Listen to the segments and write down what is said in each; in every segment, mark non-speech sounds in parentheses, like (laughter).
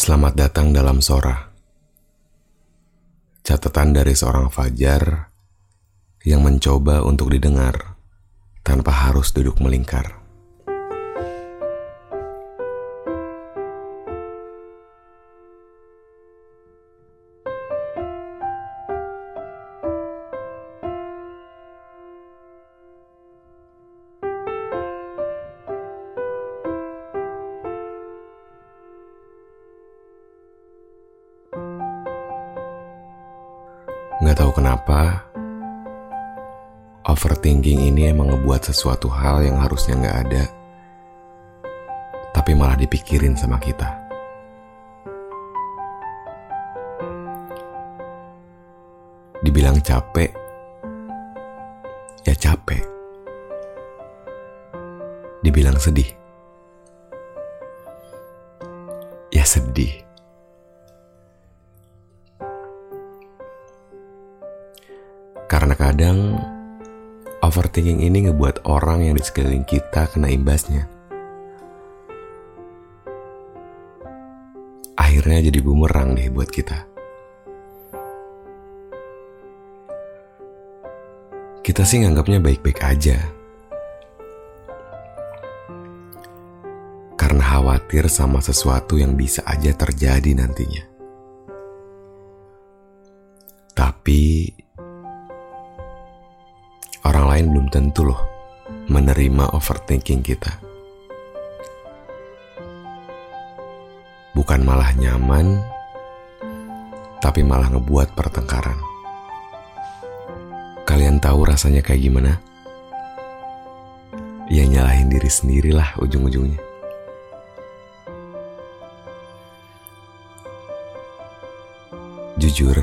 Selamat datang dalam Sora. Catatan dari seorang Fajar yang mencoba untuk didengar tanpa harus duduk melingkar. Nggak tahu kenapa, overthinking ini emang ngebuat sesuatu hal yang harusnya nggak ada, tapi malah dipikirin sama kita. Dibilang capek, ya capek. Dibilang sedih, ya sedih. Karena kadang overthinking ini ngebuat orang yang di sekeliling kita kena imbasnya. Akhirnya jadi bumerang deh buat kita. Kita sih nganggapnya baik-baik aja. Karena khawatir sama sesuatu yang bisa aja terjadi nantinya. Tapi lain belum tentu loh menerima overthinking kita. Bukan malah nyaman, tapi malah ngebuat pertengkaran. Kalian tahu rasanya kayak gimana? Ya nyalahin diri sendirilah ujung-ujungnya. Jujur,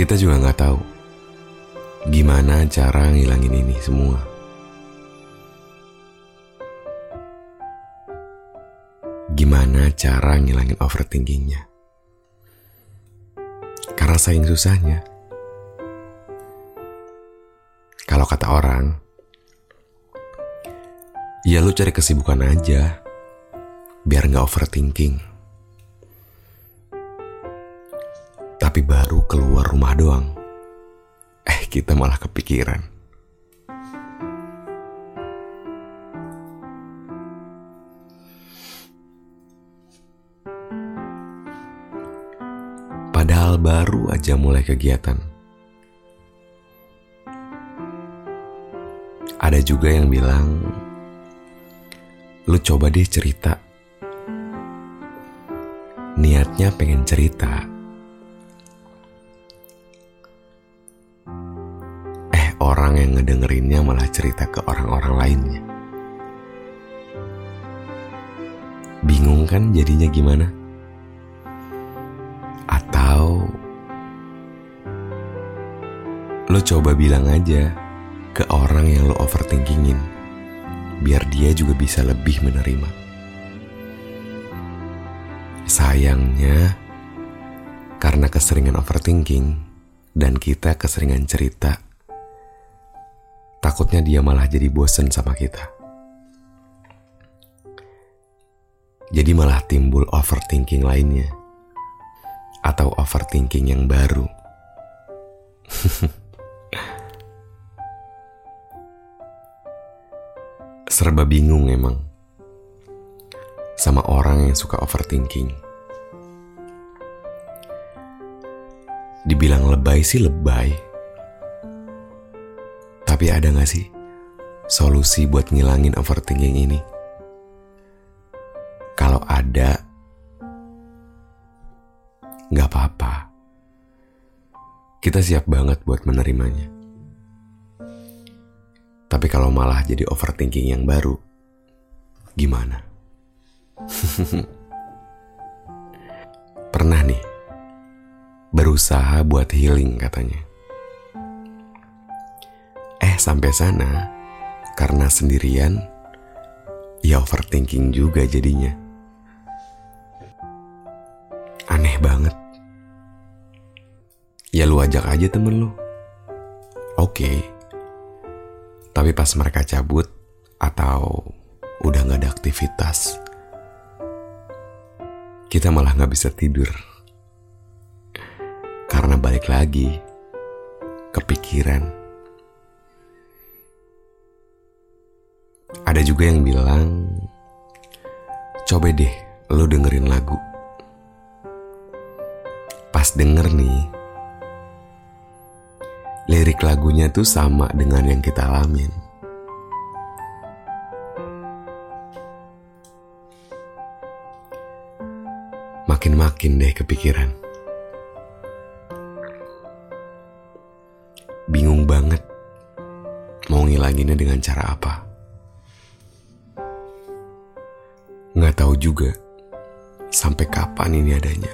kita juga nggak tahu gimana cara ngilangin ini semua. Gimana cara ngilangin overthinkingnya? Karena saking susahnya. Kalau kata orang, ya lu cari kesibukan aja, biar nggak overthinking. Tapi baru keluar rumah doang, eh kita malah kepikiran. Padahal baru aja mulai kegiatan. Ada juga yang bilang, lu coba deh cerita. Niatnya pengen cerita. Orang yang ngedengerinnya malah cerita ke orang-orang lainnya. Bingung kan jadinya gimana? Atau lo coba bilang aja ke orang yang lo overthinkingin, biar dia juga bisa lebih menerima. Sayangnya, karena keseringan overthinking dan kita keseringan cerita, takutnya dia malah jadi bosen sama kita. Jadi malah timbul overthinking lainnya atau overthinking yang baru. (laughs) Serba bingung emang sama orang yang suka overthinking. Dibilang lebay sih lebay. Tapi ada gak sih solusi buat ngilangin overthinking ini? Kalau ada, gak apa-apa. Kita siap banget buat menerimanya. Tapi kalau malah jadi overthinking yang baru, gimana? (laughs) Pernah nih, berusaha buat healing katanya. Sampai sana, karena sendirian, ya overthinking juga jadinya. Aneh banget. Ya lu ajak aja temen lu. Oke. Tapi pas mereka cabut atau udah gak ada aktivitas, kita malah gak bisa tidur. Karena balik lagi, kepikiran. Ada juga yang bilang, coba deh lo dengerin lagu. Pas denger nih, lirik lagunya tuh sama dengan yang kita alamin. Makin-makin deh kepikiran. Bingung banget mau ngilanginnya dengan cara apa. Tahu juga sampai kapan ini adanya.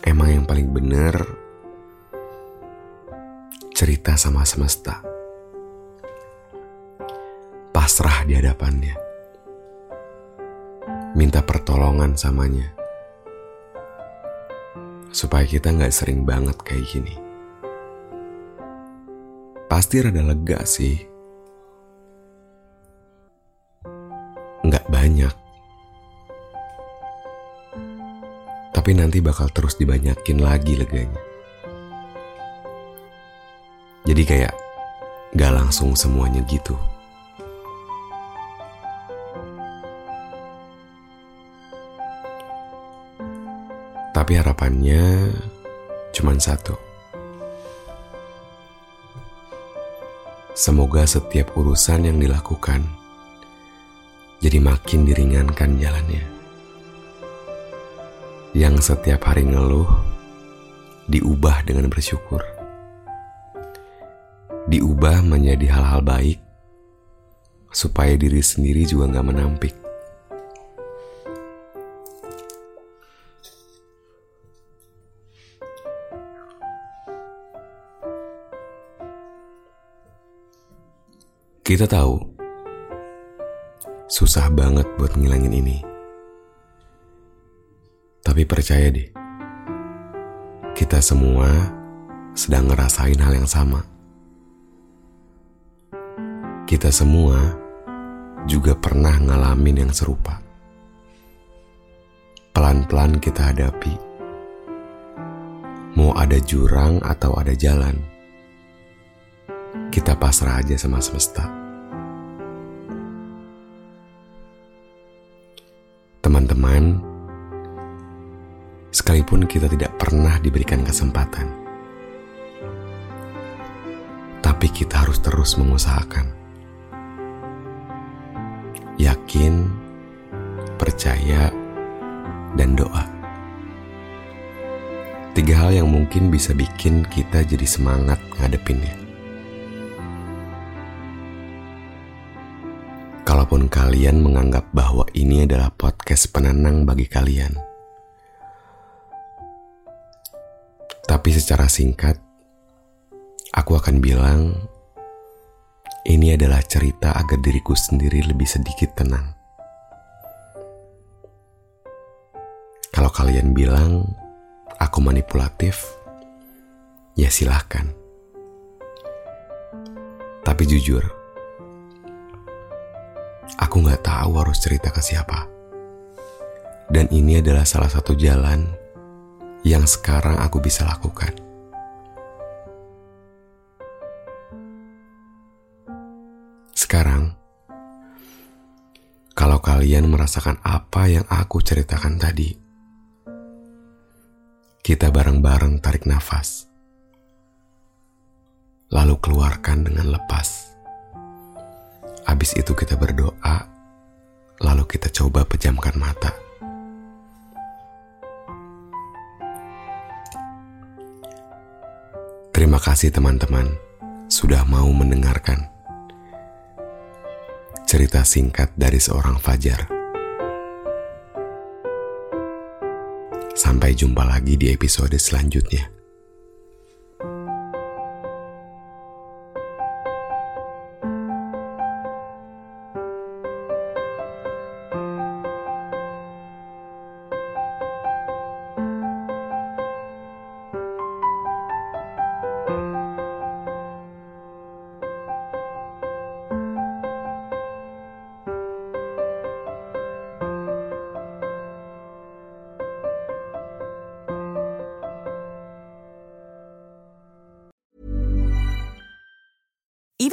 emang yang paling bener cerita sama semesta. Pasrah di hadapannya. Minta pertolongan samanya. Supaya kita nggak sering banget kayak gini. Pasti rada lega sih. Banyak. tapi nanti bakal terus dibanyakin lagi leganya. Jadi kayak gak langsung semuanya gitu. Tapi harapannya cuma satu. Semoga setiap urusan yang dilakukan jadi makin diringankan jalannya yang setiap hari ngeluh diubah dengan bersyukur. Diubah menjadi hal-hal baik supaya diri sendiri juga nggak menampik. Kita tahu susah banget buat ngilangin ini. Tapi percaya deh, kita semua sedang ngerasain hal yang sama. Kita semua juga pernah ngalamin yang serupa. Pelan-pelan kita hadapi. Mau ada jurang atau ada jalan, kita pasrah aja sama semesta. Teman-teman, sekalipun kita tidak pernah diberikan kesempatan. Tapi kita harus terus mengusahakan. Yakin, percaya, dan doa. Tiga hal yang mungkin bisa bikin kita jadi semangat ngadepinnya. Kalaupun kalian menganggap bahwa ini adalah podcast penenang bagi kalian, Tapi secara singkat, aku akan bilang ini adalah cerita agar diriku sendiri lebih sedikit tenang. Kalau kalian bilang aku manipulatif, ya silahkan. Tapi jujur, aku nggak tahu harus cerita ke siapa. Dan ini adalah salah satu jalan yang sekarang aku bisa lakukan. Sekarang, kalau kalian merasakan apa yang aku ceritakan tadi, kita bareng-bareng tarik nafas, lalu keluarkan dengan lepas. Habis itu kita berdoa, lalu kita coba pejamkan mata. Terima kasih teman-teman sudah mau mendengarkan cerita singkat dari seorang Fajar. Sampai jumpa lagi di episode selanjutnya.